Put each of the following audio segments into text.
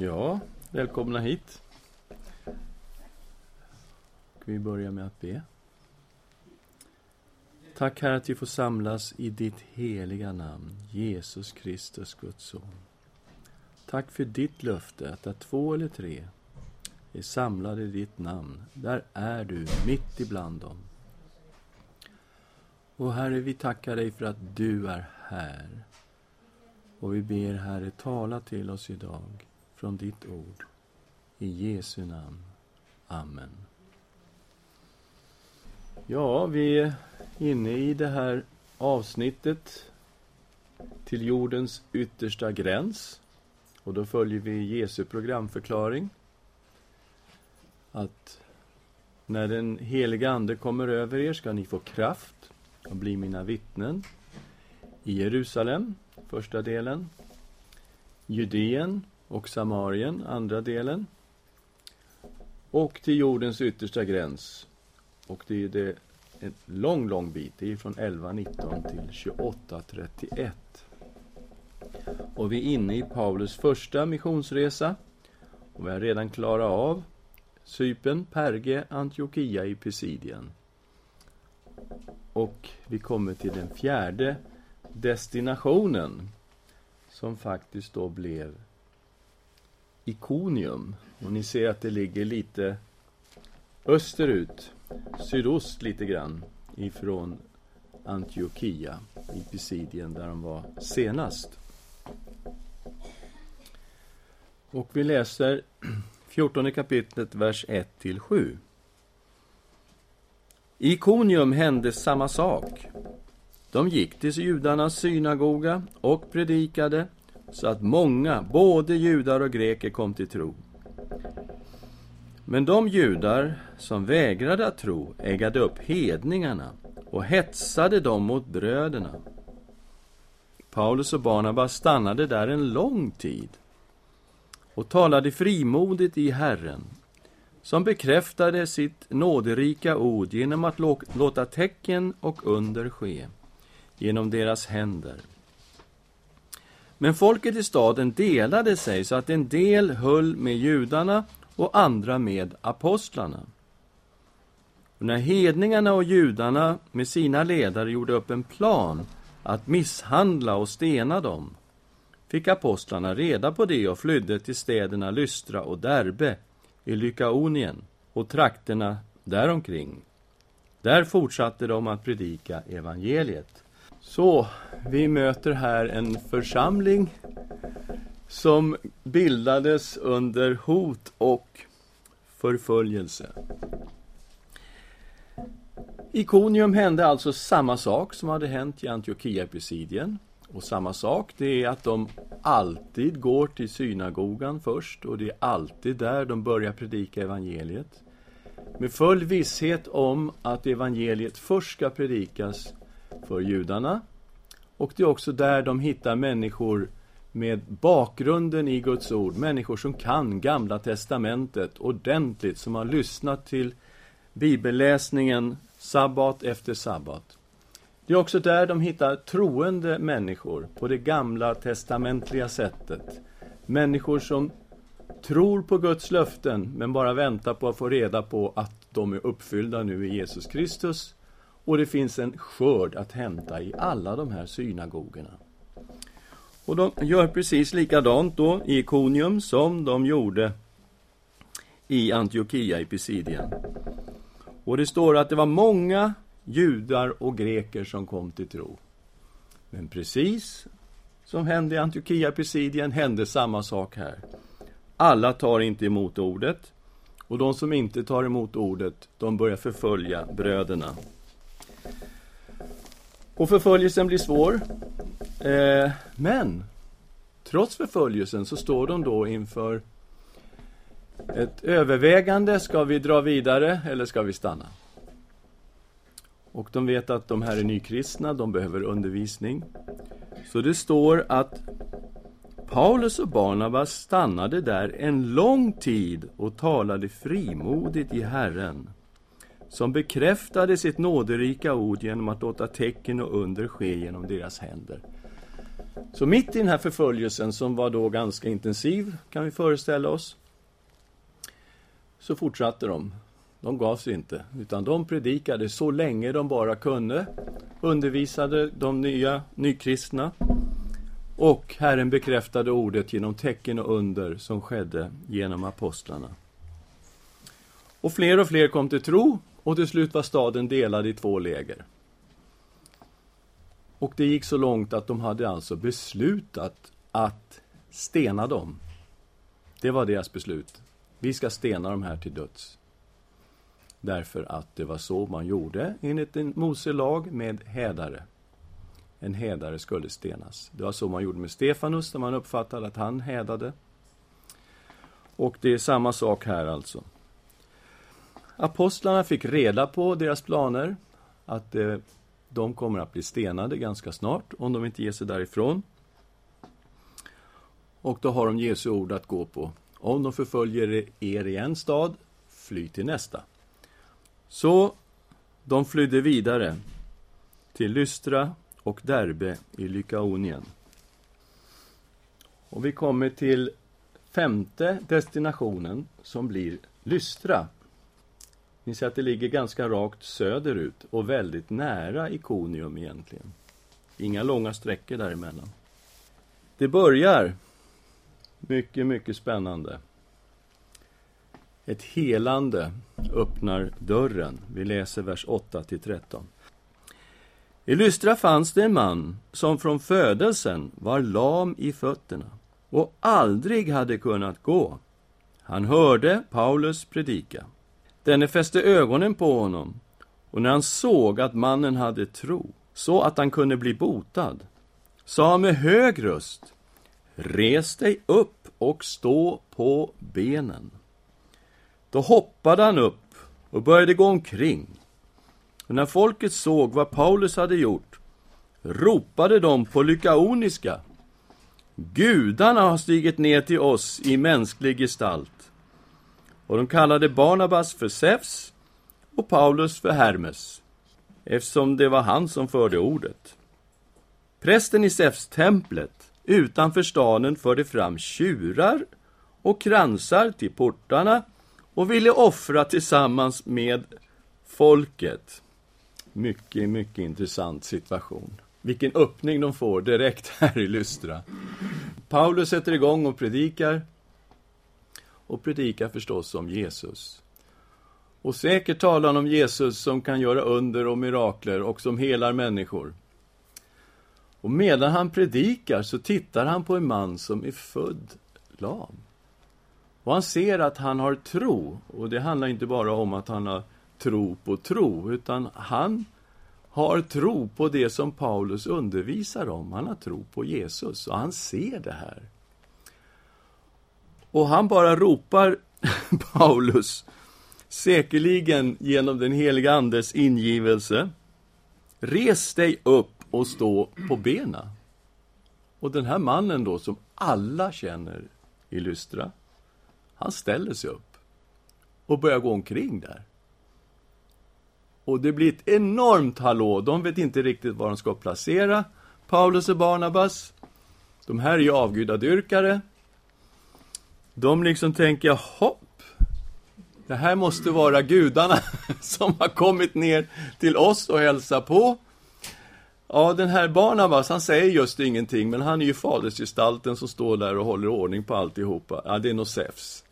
Ja, välkomna hit. Vi börjar med att be. Tack Herre att vi får samlas i ditt heliga namn, Jesus Kristus, Guds son. Tack för ditt löfte att där två eller tre är samlade i ditt namn, där är du mitt ibland dem. Och Herre, vi tackar dig för att du är här. Och vi ber Herre, tala till oss idag från ditt ord. I Jesu namn. Amen. Ja, vi är inne i det här avsnittet till jordens yttersta gräns. Och då följer vi Jesu programförklaring. Att när den heliga Ande kommer över er ska ni få kraft och bli mina vittnen i Jerusalem, första delen, Judeen och Samarien, andra delen, och till jordens yttersta gräns. Och det är det en lång, lång bit. Det är från 11.19 till 28.31. Och vi är inne i Paulus första missionsresa. Och vi har redan klarat av Cypern, Perge, Antiochia i Pisidien. Och vi kommer till den fjärde destinationen som faktiskt då blev Ikonium. Och ni ser att det ligger lite österut, sydost lite grann, ifrån Antiochia i Pisidien där de var senast. Och vi läser 14 kapitlet, vers 1 till 7. I Ikonium hände samma sak. De gick till judarnas synagoga och predikade så att många, både judar och greker, kom till tro. Men de judar som vägrade att tro ägade upp hedningarna och hetsade dem mot bröderna. Paulus och Barnabas stannade där en lång tid och talade frimodigt i Herren, som bekräftade sitt nåderika ord genom att låta tecken och under ske genom deras händer. Men folket i staden delade sig så att en del höll med judarna och andra med apostlarna. Och när hedningarna och judarna med sina ledare gjorde upp en plan att misshandla och stena dem fick apostlarna reda på det och flydde till städerna Lystra och Derbe i Lykaonien och trakterna däromkring. Där fortsatte de att predika evangeliet. Så, vi möter här en församling som bildades under hot och förföljelse. I Konium hände alltså samma sak som hade hänt i Antiochia-presidien. Och samma sak, det är att de alltid går till synagogan först och det är alltid där de börjar predika evangeliet. Med full visshet om att evangeliet först ska predikas för judarna. Och det är också där de hittar människor med bakgrunden i Guds ord, människor som kan Gamla Testamentet ordentligt, som har lyssnat till bibelläsningen sabbat efter sabbat. Det är också där de hittar troende människor på det gamla testamentliga sättet. Människor som tror på Guds löften, men bara väntar på att få reda på att de är uppfyllda nu i Jesus Kristus. Och det finns en skörd att hämta i alla de här synagogorna. Och de gör precis likadant då i Ikonium som de gjorde i Antiochia i Pisidien. Och det står att det var många judar och greker som kom till tro. Men precis som hände i Antiochia i Pisidien hände samma sak här. Alla tar inte emot ordet och de som inte tar emot ordet, de börjar förfölja bröderna. Och förföljelsen blir svår. Eh, men trots förföljelsen så står de då inför ett övervägande. Ska vi dra vidare eller ska vi stanna? Och de vet att de här är nykristna, de behöver undervisning. Så det står att Paulus och Barnabas stannade där en lång tid och talade frimodigt i Herren som bekräftade sitt nåderika ord genom att låta tecken och under ske genom deras händer. Så mitt i den här förföljelsen, som var då ganska intensiv, kan vi föreställa oss, så fortsatte de. De gav sig inte, utan de predikade så länge de bara kunde, undervisade de nya nykristna och Herren bekräftade ordet genom tecken och under som skedde genom apostlarna. Och fler och fler kom till tro och till slut var staden delad i två läger. Och det gick så långt att de hade alltså beslutat att stena dem. Det var deras beslut. Vi ska stena de här till döds. Därför att det var så man gjorde enligt en Moselag med hädare. En hädare skulle stenas. Det var så man gjorde med Stefanus, när man uppfattade att han hädade. Och det är samma sak här alltså. Apostlarna fick reda på deras planer, att eh, de kommer att bli stenade ganska snart, om de inte ger sig därifrån. Och då har de Jesu ord att gå på. Om de förföljer er i en stad, fly till nästa. Så de flydde vidare till Lystra och Derbe i Lykaonien. Och vi kommer till femte destinationen som blir Lystra. Ni ser att det ligger ganska rakt söderut och väldigt nära Ikonium egentligen. Inga långa sträckor däremellan. Det börjar mycket, mycket spännande. Ett helande öppnar dörren. Vi läser vers 8 till 13. I Lystra fanns det en man som från födelsen var lam i fötterna och aldrig hade kunnat gå. Han hörde Paulus predika. Denne fäste ögonen på honom och när han såg att mannen hade tro, så att han kunde bli botad, sa han med hög röst Res dig upp och stå på benen. Då hoppade han upp och började gå omkring. Och när folket såg vad Paulus hade gjort ropade de på lykaoniska. Gudarna har stigit ner till oss i mänsklig gestalt. Och de kallade Barnabas för Zeus och Paulus för Hermes, eftersom det var han som förde ordet. Prästen i Zeus-templet utanför staden förde fram tjurar och kransar till portarna och ville offra tillsammans med folket. Mycket, mycket intressant situation. Vilken öppning de får direkt här i Lystra. Paulus sätter igång och predikar. Och predikar förstås om Jesus. Och säkert talar han om Jesus som kan göra under och mirakler och som helar människor. Och medan han predikar så tittar han på en man som är född lam. Och han ser att han har tro. Och det handlar inte bara om att han har tro på tro, utan han har tro på det som Paulus undervisar om. Han har tro på Jesus och han ser det här. Och han bara ropar Paulus, säkerligen genom den heliga Andes ingivelse. Res dig upp och stå på benen. Och den här mannen då, som alla känner i Lystra, han ställer sig upp och börjar gå omkring där. Och det blir ett enormt hallå. De vet inte riktigt var de ska placera Paulus och Barnabas. De här är ju avgudadyrkare. De liksom tänker, hopp, det här måste vara gudarna som har kommit ner till oss och hälsa på. Ja, den här Barnabas, han säger just ingenting, men han är ju fadersgestalten som står där och håller ordning på alltihopa. Ja, det är nog Zeus.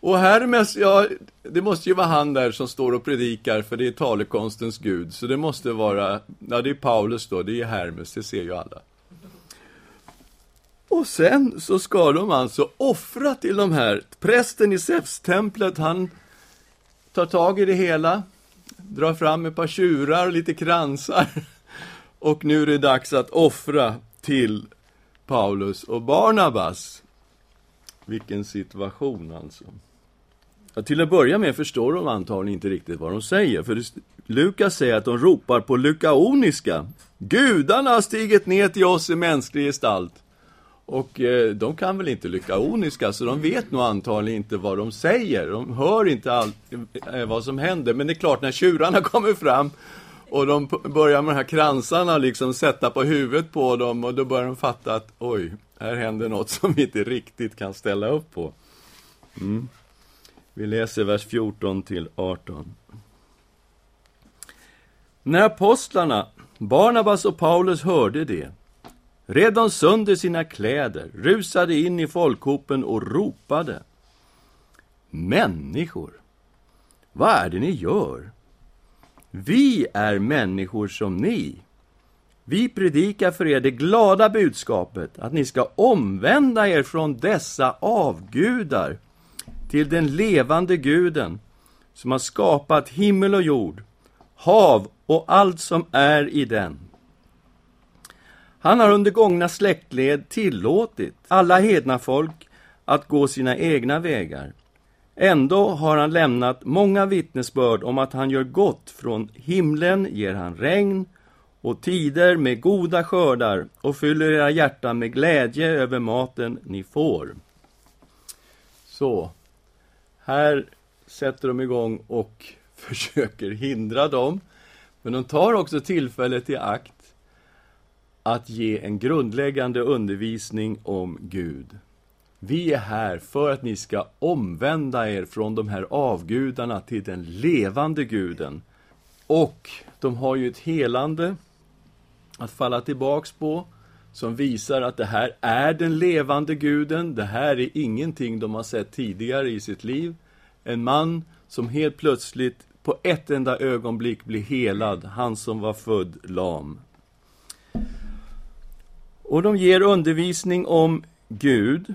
Och Hermes, ja, det måste ju vara han där som står och predikar, för det är talekonstens gud. Så det måste vara, ja det är Paulus då, det är Hermes, det ser ju alla. Och sen så ska de alltså offra till de här. Prästen i Zeus-templet, han tar tag i det hela, drar fram ett par tjurar och lite kransar. Och nu är det dags att offra till Paulus och Barnabas. Vilken situation alltså. Ja, till att börja med förstår de antagligen inte riktigt vad de säger. För Lukas säger att de ropar på lukaoniska. Gudarna har stigit ner till oss i mänsklig gestalt. Och eh, de kan väl inte lyckaoniska, så de vet nog antagligen inte vad de säger. De hör inte allt eh, vad som händer. Men det är klart, när tjurarna kommer fram Och de börjar med de här kransarna liksom sätta på huvudet på dem och då börjar de fatta att oj, här händer något som vi inte riktigt kan ställa upp på. Mm. Vi läser vers 14 till 18. När apostlarna, Barnabas och Paulus hörde det, red de sönder sina kläder, rusade in i folkhopen och ropade. Människor, vad är det ni gör? Vi är människor som ni. Vi predikar för er det glada budskapet att ni ska omvända er från dessa avgudar till den levande guden som har skapat himmel och jord, hav och allt som är i den. Han har under gångna släktled tillåtit alla hedna folk att gå sina egna vägar. Ändå har han lämnat många vittnesbörd om att han gör gott. Från himlen ger han regn och tider med goda skördar och fyller era hjärtan med glädje över maten ni får. Så, här sätter de igång och försöker hindra dem. Men de tar också tillfället i akt att ge en grundläggande undervisning om Gud. Vi är här för att ni ska omvända er från de här avgudarna till den levande guden. Och de har ju ett helande att falla tillbaks på som visar att det här är den levande guden. Det här är ingenting de har sett tidigare i sitt liv. En man som helt plötsligt på ett enda ögonblick blir helad, han som var född lam. Och de ger undervisning om Gud.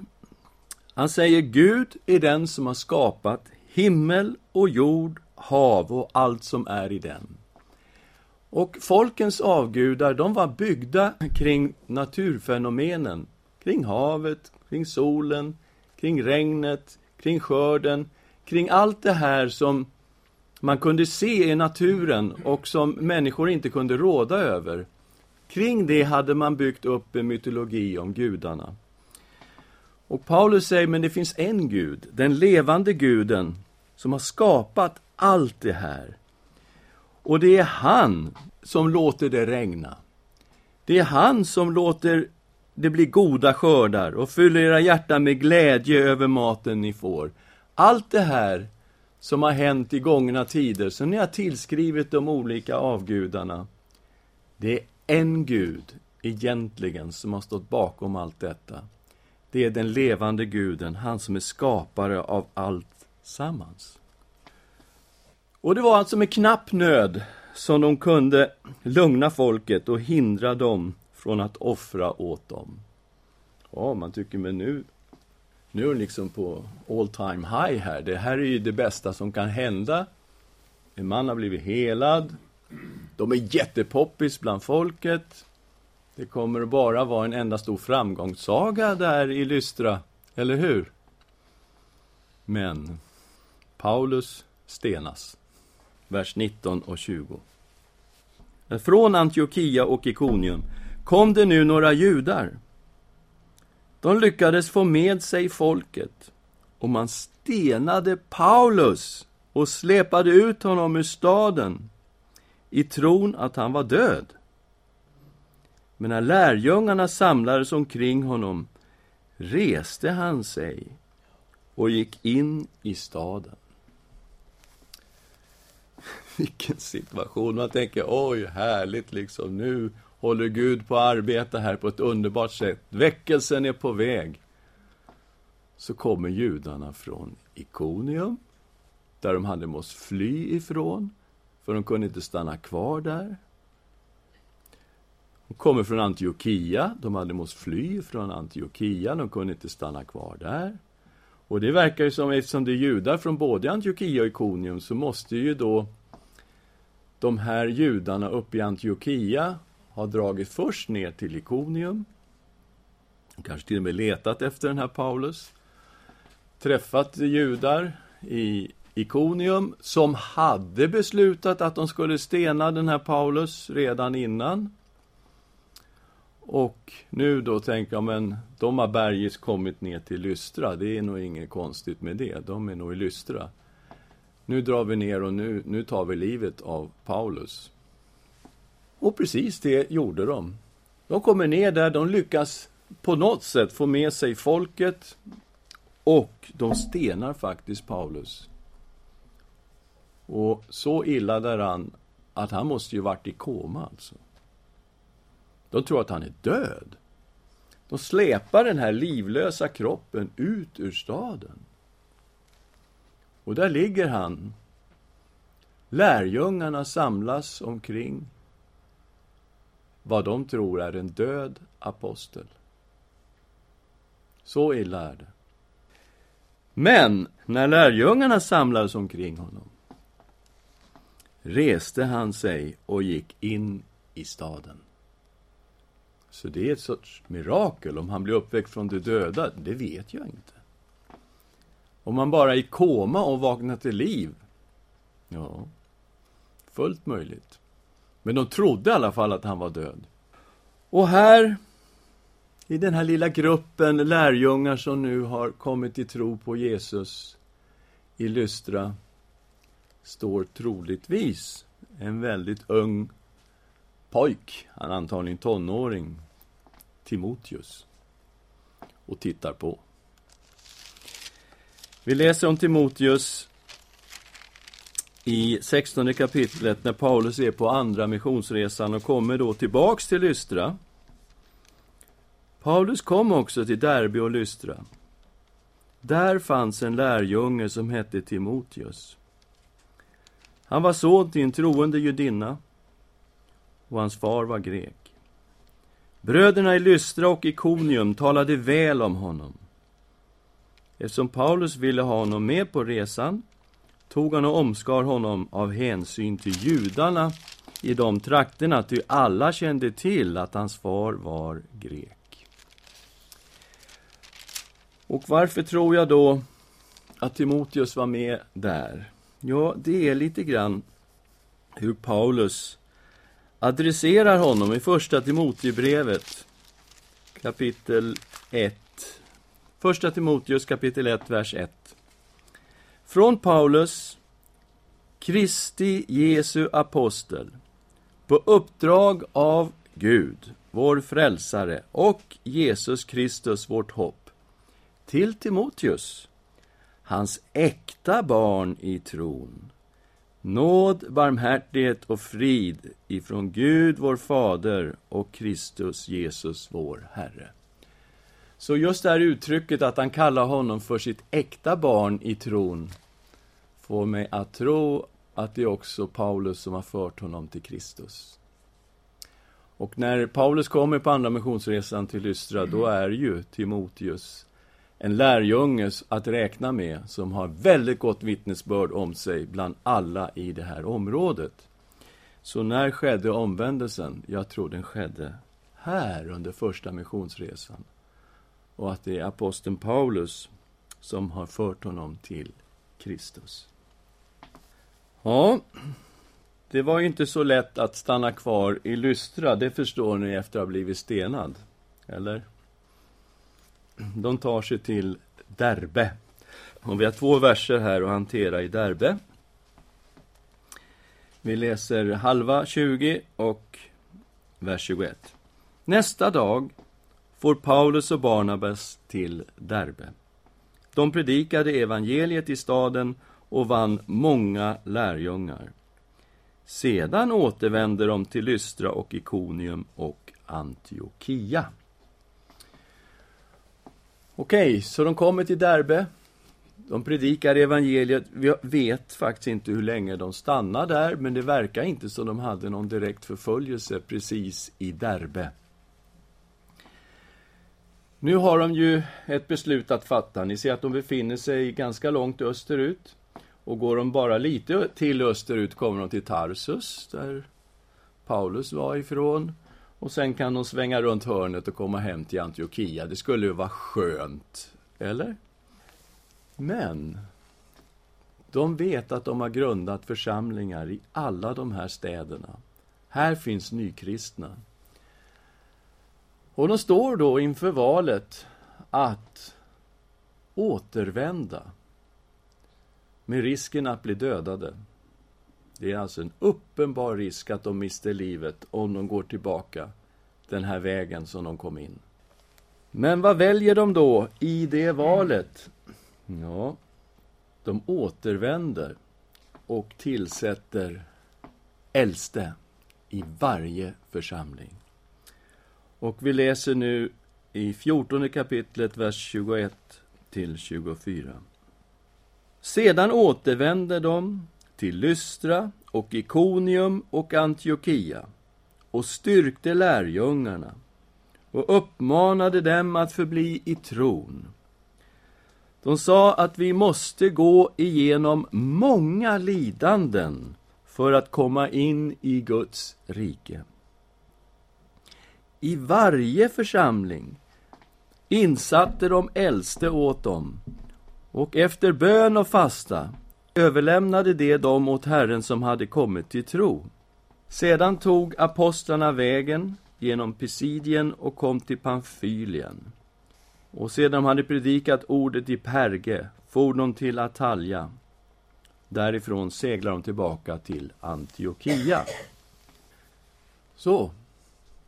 Han säger Gud är den som har skapat himmel och jord, hav och allt som är i den. Och folkens avgudar, de var byggda kring naturfenomenen. Kring havet, kring solen, kring regnet, kring skörden, kring allt det här som man kunde se i naturen och som människor inte kunde råda över. Kring det hade man byggt upp en mytologi om gudarna. Och Paulus säger, men det finns en Gud, den levande guden, som har skapat allt det här. Och det är han som låter det regna. Det är han som låter det bli goda skördar och fyller era hjärtan med glädje över maten ni får. Allt det här som har hänt i gångna tider, som ni har tillskrivit de olika avgudarna, det är en Gud, egentligen, som har stått bakom allt detta. Det är den levande guden, han som är skapare av allt sammans. Och det var alltså med knapp nöd som de kunde lugna folket och hindra dem från att offra åt dem. Ja, man tycker, men nu, nu är de liksom på all time high här. Det här är ju det bästa som kan hända. En man har blivit helad. De är jättepoppis bland folket. Det kommer att bara vara en enda stor framgångssaga där i Lystra, eller hur? Men Paulus stenas vers 19 och 20. Från Antiochia och Ikonium kom det nu några judar. De lyckades få med sig folket och man stenade Paulus och släpade ut honom ur staden i tron att han var död. Men när lärjungarna samlades omkring honom reste han sig och gick in i staden. Vilken situation. Man tänker, oj, härligt liksom. Nu håller Gud på att arbeta här på ett underbart sätt. Väckelsen är på väg. Så kommer judarna från Ikonium, där de hade måste fly ifrån, för de kunde inte stanna kvar där. De kommer från Antiochia, de hade måste fly från Antiochia, de kunde inte stanna kvar där. Och det verkar ju som, eftersom det är judar från både Antiochia och Ikonium, så måste ju då de här judarna uppe i Antiochia ha dragit först ner till Ikonium, kanske till och med letat efter den här Paulus, träffat judar i Ikonium som hade beslutat att de skulle stena den här Paulus redan innan. Och nu då tänker jag, men de har bergis kommit ner till Lystra, det är nog inget konstigt med det, de är nog i Lystra nu drar vi ner och nu, nu tar vi livet av Paulus. Och precis det gjorde de. De kommer ner där, de lyckas på något sätt få med sig folket och de stenar faktiskt Paulus. Och så illa däran att han måste ju varit i koma alltså. De tror att han är död. De släpar den här livlösa kroppen ut ur staden. Och där ligger han. Lärjungarna samlas omkring vad de tror är en död apostel. Så illa är det. Men när lärjungarna samlades omkring honom reste han sig och gick in i staden. Så det är ett sorts mirakel. Om han blir uppväckt från de döda, det vet jag inte. Om han bara är i koma och vaknar till liv, ja, fullt möjligt. Men de trodde i alla fall att han var död. Och här, i den här lilla gruppen lärjungar som nu har kommit till tro på Jesus i Lystra, står troligtvis en väldigt ung pojk, han är antagligen tonåring, Timoteus, och tittar på. Vi läser om Timoteus i 16 kapitlet när Paulus är på andra missionsresan och kommer då tillbaks till Lystra. Paulus kom också till Derby och Lystra. Där fanns en lärjunge som hette Timoteus. Han var son till en troende judinna och hans far var grek. Bröderna i Lystra och Ikonium talade väl om honom. Eftersom Paulus ville ha honom med på resan tog han och omskar honom av hänsyn till judarna i de trakterna, ty alla kände till att hans far var grek. Och varför tror jag då att Timoteus var med där? Ja, det är lite grann hur Paulus adresserar honom i Första Timoteusbrevet, kapitel 1. Första Timoteus kapitel 1, vers 1. Från Paulus, Kristi Jesu apostel, på uppdrag av Gud, vår frälsare, och Jesus Kristus, vårt hopp, till Timoteus, hans äkta barn i tron. Nåd, barmhärtighet och frid ifrån Gud, vår Fader, och Kristus Jesus, vår Herre. Så just det här uttrycket att han kallar honom för sitt äkta barn i tron får mig att tro att det är också Paulus som har fört honom till Kristus. Och när Paulus kommer på andra missionsresan till Lystra, då är ju Timoteus en lärjunge att räkna med som har väldigt gott vittnesbörd om sig bland alla i det här området. Så när skedde omvändelsen? Jag tror den skedde här under första missionsresan. Och att det är aposteln Paulus som har fört honom till Kristus. Ja, det var ju inte så lätt att stanna kvar i Lystra, det förstår ni efter att ha blivit stenad. Eller? De tar sig till Derbe. Och vi har två verser här att hantera i Derbe. Vi läser halva 20 och vers 21. Nästa dag får Paulus och Barnabas till Derbe. De predikade evangeliet i staden och vann många lärjungar. Sedan återvände de till Lystra och Ikonium och Antiochia. Okej, så de kommer till Derbe. De predikar evangeliet. Vi vet faktiskt inte hur länge de stannar där, men det verkar inte som de hade någon direkt förföljelse precis i Derbe. Nu har de ju ett beslut att fatta. Ni ser att de befinner sig ganska långt österut. Och går de bara lite till österut kommer de till Tarsus, där Paulus var ifrån. Och sen kan de svänga runt hörnet och komma hem till Antiochia. Det skulle ju vara skönt, eller? Men de vet att de har grundat församlingar i alla de här städerna. Här finns nykristna. Och de står då inför valet att återvända med risken att bli dödade. Det är alltså en uppenbar risk att de mister livet om de går tillbaka den här vägen som de kom in. Men vad väljer de då i det valet? Ja, de återvänder och tillsätter äldste i varje församling. Och vi läser nu i 14 kapitlet, vers 21 till 24. Sedan återvände de till Lystra och Ikonium och Antiochia och styrkte lärjungarna och uppmanade dem att förbli i tron. De sa att vi måste gå igenom många lidanden för att komma in i Guds rike. I varje församling insatte de äldste åt dem och efter bön och fasta överlämnade de dem åt Herren som hade kommit till tro. Sedan tog apostlarna vägen genom Pisidien och kom till Pamfylien. Och sedan de hade predikat ordet i Perge for de till Atalja. Därifrån seglar de tillbaka till Antiochia. Så,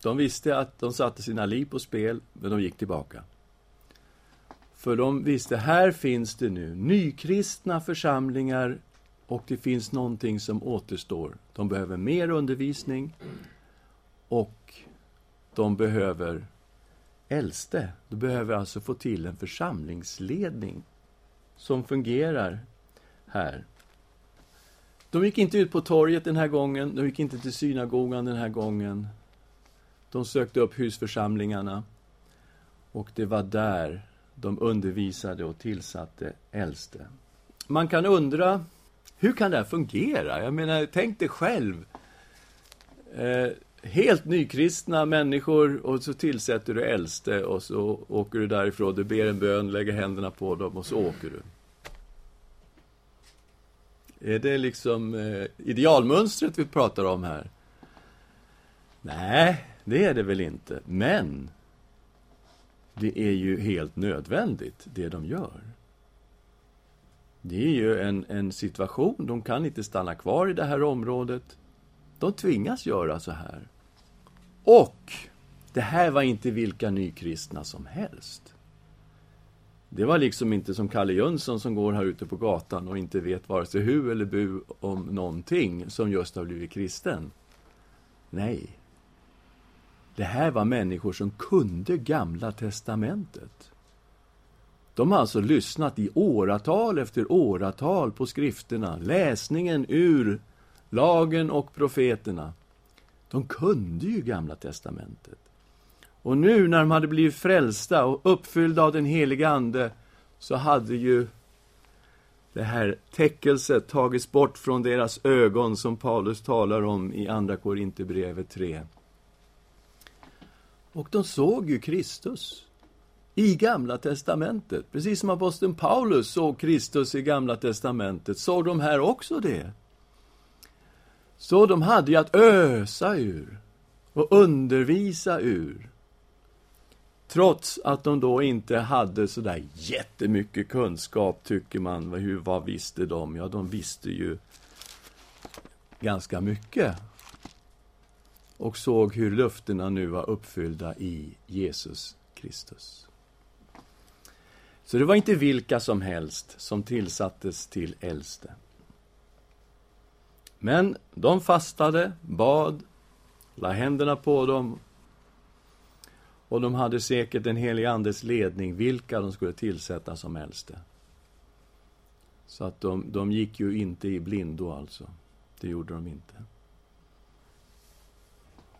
de visste att de satte sina liv på spel, men de gick tillbaka. För de visste, här finns det nu nykristna församlingar och det finns någonting som återstår. De behöver mer undervisning och de behöver äldste. De behöver alltså få till en församlingsledning som fungerar här. De gick inte ut på torget den här gången, de gick inte till synagogan den här gången. De sökte upp husförsamlingarna och det var där de undervisade och tillsatte äldste. Man kan undra, hur kan det här fungera? Jag menar, tänk dig själv. Eh, helt nykristna människor och så tillsätter du äldste och så åker du därifrån. Du ber en bön, lägger händerna på dem och så åker du. Är det liksom eh, idealmönstret vi pratar om här? Nej, det är det väl inte. Men det är ju helt nödvändigt, det de gör. Det är ju en, en situation, de kan inte stanna kvar i det här området. De tvingas göra så här. Och det här var inte vilka nykristna som helst. Det var liksom inte som Kalle Jönsson som går här ute på gatan och inte vet vare sig hu eller bu om någonting som just har blivit kristen. Nej. Det här var människor som kunde Gamla testamentet. De har alltså lyssnat i åratal efter åratal på skrifterna, läsningen ur lagen och profeterna. De kunde ju Gamla testamentet. Och nu när de hade blivit frälsta och uppfyllda av den heliga Ande så hade ju det här täckelset tagits bort från deras ögon som Paulus talar om i Andra Korinthierbrevet 3. Och de såg ju Kristus i Gamla testamentet. Precis som aposteln Paulus såg Kristus i Gamla testamentet, såg de här också det. Så de hade ju att ösa ur och undervisa ur. Trots att de då inte hade så där jättemycket kunskap, tycker man. Hur, vad visste de? Ja, de visste ju ganska mycket. Och såg hur löftena nu var uppfyllda i Jesus Kristus. Så det var inte vilka som helst som tillsattes till äldste. Men de fastade, bad, la händerna på dem och de hade säkert den helige andes ledning vilka de skulle tillsätta som äldste. Så att de, de gick ju inte i blindo alltså. Det gjorde de inte.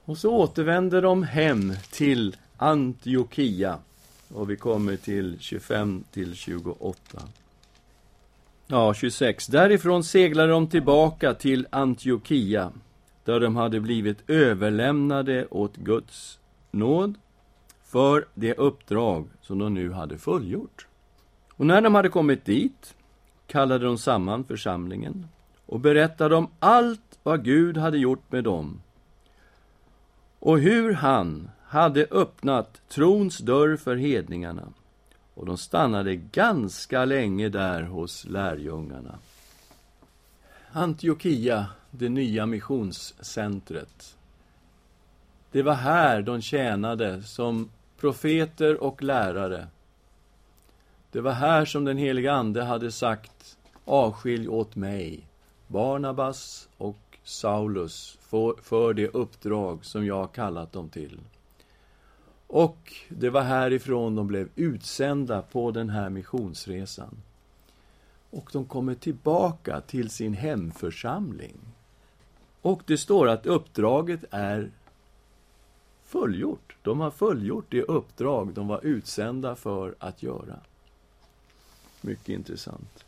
Och så återvänder de hem till Antiochia. Och vi kommer till 25 till 28. Ja, 26. Därifrån seglade de tillbaka till Antiochia, där de hade blivit överlämnade åt Guds nåd för det uppdrag som de nu hade fullgjort. Och när de hade kommit dit kallade de samman församlingen och berättade om allt vad Gud hade gjort med dem och hur han hade öppnat trons dörr för hedningarna och de stannade ganska länge där hos lärjungarna. Antiochia, det nya missionscentret. Det var här de tjänade som profeter och lärare. Det var här som den heliga Ande hade sagt avskilj åt mig, Barnabas och Saulus, för, för det uppdrag som jag har kallat dem till. Och det var härifrån de blev utsända på den här missionsresan. Och de kommer tillbaka till sin hemförsamling. Och det står att uppdraget är fullgjort. De har fullgjort det uppdrag de var utsända för att göra. Mycket intressant.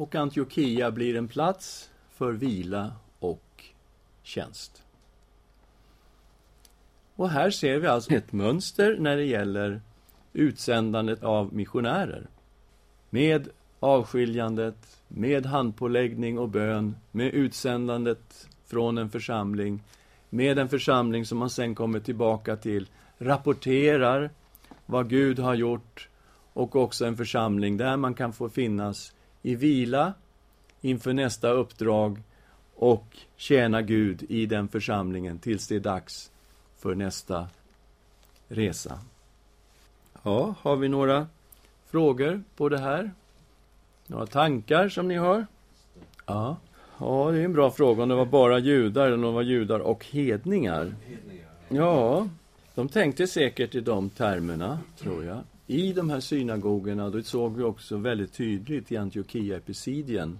Och Antiochia blir en plats för vila och tjänst. Och här ser vi alltså ett mönster när det gäller utsändandet av missionärer. Med avskiljandet, med handpåläggning och bön, med utsändandet från en församling, med en församling som man sen kommer tillbaka till, rapporterar vad Gud har gjort och också en församling där man kan få finnas i vila inför nästa uppdrag och tjäna Gud i den församlingen tills det är dags för nästa resa. Ja, har vi några frågor på det här? Några tankar som ni har? Ja. Ja, det är en bra fråga om det var bara judar eller om det var judar och hedningar. Ja, de tänkte säkert i de termerna, tror jag. I de här synagogorna, då såg vi också väldigt tydligt i Antiochia-epicidien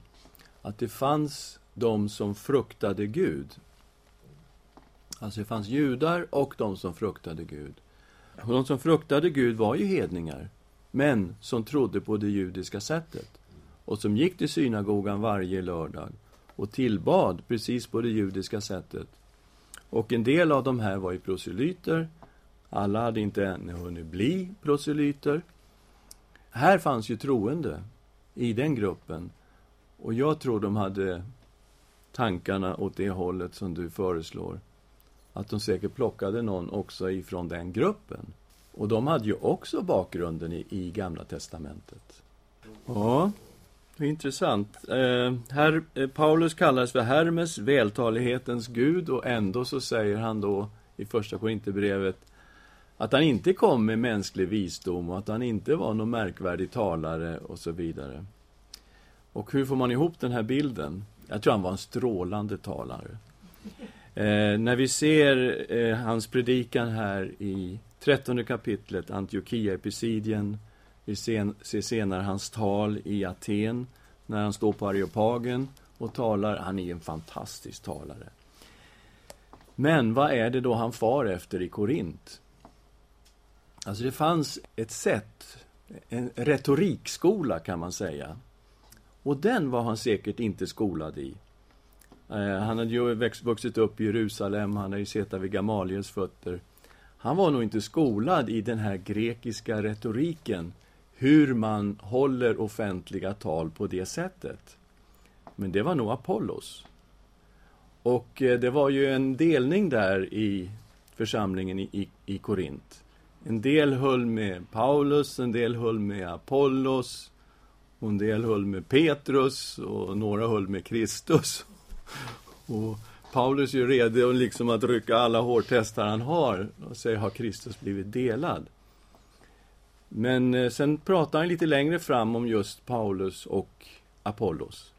att det fanns de som fruktade Gud. Alltså det fanns judar och de som fruktade Gud. Och de som fruktade Gud var ju hedningar, men som trodde på det judiska sättet och som gick till synagogan varje lördag och tillbad precis på det judiska sättet. Och en del av de här var ju proselyter. Alla hade inte ännu hunnit bli proselyter. Här fanns ju troende i den gruppen. Och jag tror de hade tankarna åt det hållet som du föreslår. Att de säkert plockade någon också ifrån den gruppen. Och de hade ju också bakgrunden i, i Gamla Testamentet. Ja, intressant. Eh, här, eh, Paulus kallas för Hermes, vältalighetens gud, och ändå så säger han då i Första Korinthierbrevet att han inte kom med mänsklig visdom och att han inte var någon märkvärdig talare och så vidare. Och hur får man ihop den här bilden? Jag tror han var en strålande talare. Eh, när vi ser eh, hans predikan här i trettonde kapitlet, Antiochia-epicidien, vi ser senare hans tal i Aten, när han står på Areopagen och talar. Han är en fantastisk talare. Men vad är det då han far efter i Korint? Alltså det fanns ett sätt, en retorikskola kan man säga. Och den var han säkert inte skolad i. Eh, han hade ju vuxit upp i Jerusalem, han hade ju suttit vid Gamaliels fötter. Han var nog inte skolad i den här grekiska retoriken, hur man håller offentliga tal på det sättet. Men det var nog Apollos. Och eh, det var ju en delning där i församlingen i, i, i Korint. En del höll med Paulus, en del höll med Apollos, och en del höll med Petrus och några höll med Kristus. Och Paulus är ju redo liksom att rycka alla hårtestar han har och säger, har Kristus blivit delad? Men eh, sen pratar han lite längre fram om just Paulus och Apollos.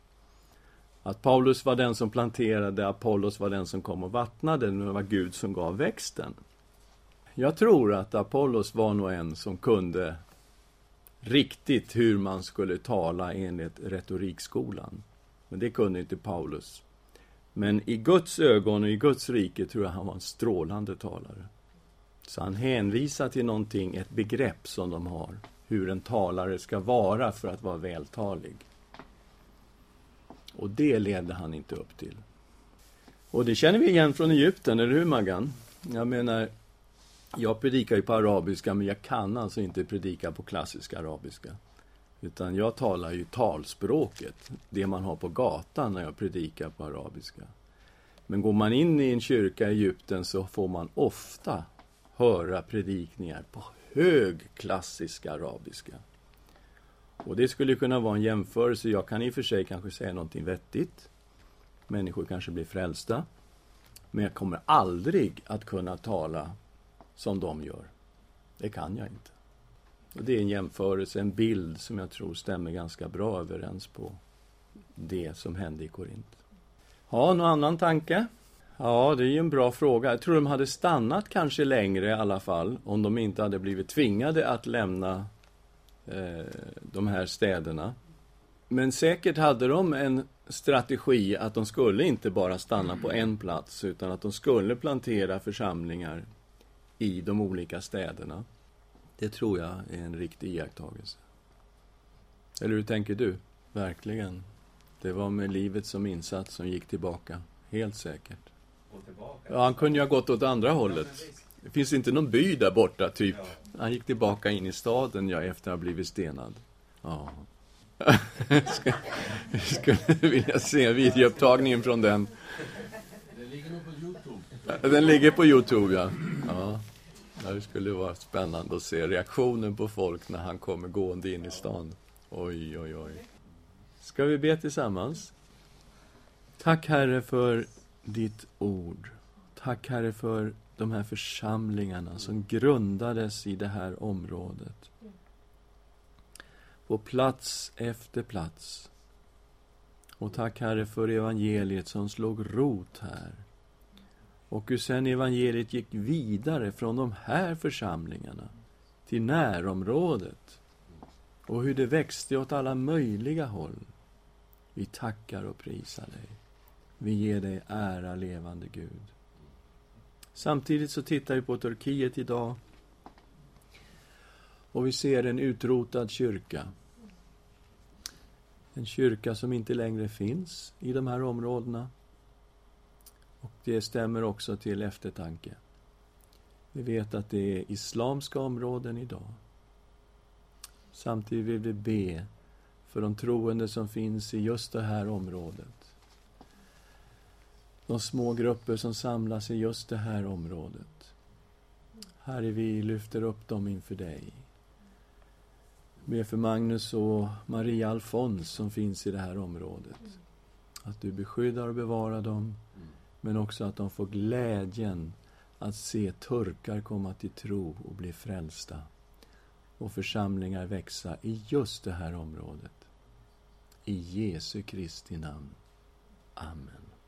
Att Paulus var den som planterade, Apollos var den som kom och vattnade, det var Gud som gav växten. Jag tror att Apollos var nog en som kunde riktigt hur man skulle tala enligt retorikskolan. Men det kunde inte Paulus. Men i Guds ögon och i Guds rike tror jag han var en strålande talare. Så han hänvisar till någonting, ett begrepp som de har, hur en talare ska vara för att vara vältalig. Och det ledde han inte upp till. Och det känner vi igen från Egypten, eller hur Maggan? Jag menar, jag predikar ju på arabiska, men jag kan alltså inte predika på klassisk arabiska. Utan jag talar ju talspråket, det man har på gatan när jag predikar på arabiska. Men går man in i en kyrka i Egypten så får man ofta höra predikningar på hög klassisk arabiska. Och det skulle kunna vara en jämförelse. Jag kan i och för sig kanske säga någonting vettigt. Människor kanske blir frälsta. Men jag kommer aldrig att kunna tala som de gör. Det kan jag inte. Och det är en jämförelse, en bild som jag tror stämmer ganska bra överens på det som hände i Korint. Ja, någon annan tanke? Ja, det är ju en bra fråga. Jag tror de hade stannat kanske längre i alla fall om de inte hade blivit tvingade att lämna eh, de här städerna. Men säkert hade de en strategi att de skulle inte bara stanna på en plats utan att de skulle plantera församlingar i de olika städerna. Det tror jag är en riktig iakttagelse. Eller hur tänker du? Verkligen. Det var med livet som insats som gick tillbaka. Helt säkert. Ja, han kunde ju ha gått åt andra hållet. Det finns inte någon by där borta, typ. Han gick tillbaka in i staden, ja, efter att ha blivit stenad. Ja. Jag skulle vilja se videoupptagningen från den. Den ligger nog på Youtube. Den ligger på Youtube, ja. Det skulle vara spännande att se reaktionen på folk när han kommer gående in i stan. Oj, oj, oj. Ska vi be tillsammans? Tack, Herre, för ditt ord. Tack, Herre, för de här församlingarna som grundades i det här området. På plats efter plats. Och tack, Herre, för evangeliet som slog rot här. Och hur sen evangeliet gick vidare från de här församlingarna till närområdet. Och hur det växte åt alla möjliga håll. Vi tackar och prisar dig. Vi ger dig ära, levande Gud. Samtidigt så tittar vi på Turkiet idag och vi ser en utrotad kyrka. En kyrka som inte längre finns i de här områdena. Och det stämmer också till eftertanke. Vi vet att det är islamska områden idag. Samtidigt vill vi be för de troende som finns i just det här området. De små grupper som samlas i just det här området. Herre, vi lyfter upp dem inför dig. Be för Magnus och Maria Alfons som finns i det här området. Att du beskyddar och bevarar dem, men också att de får glädjen att se turkar komma till tro och bli frälsta och församlingar växa i just det här området. I Jesu Kristi namn. Amen.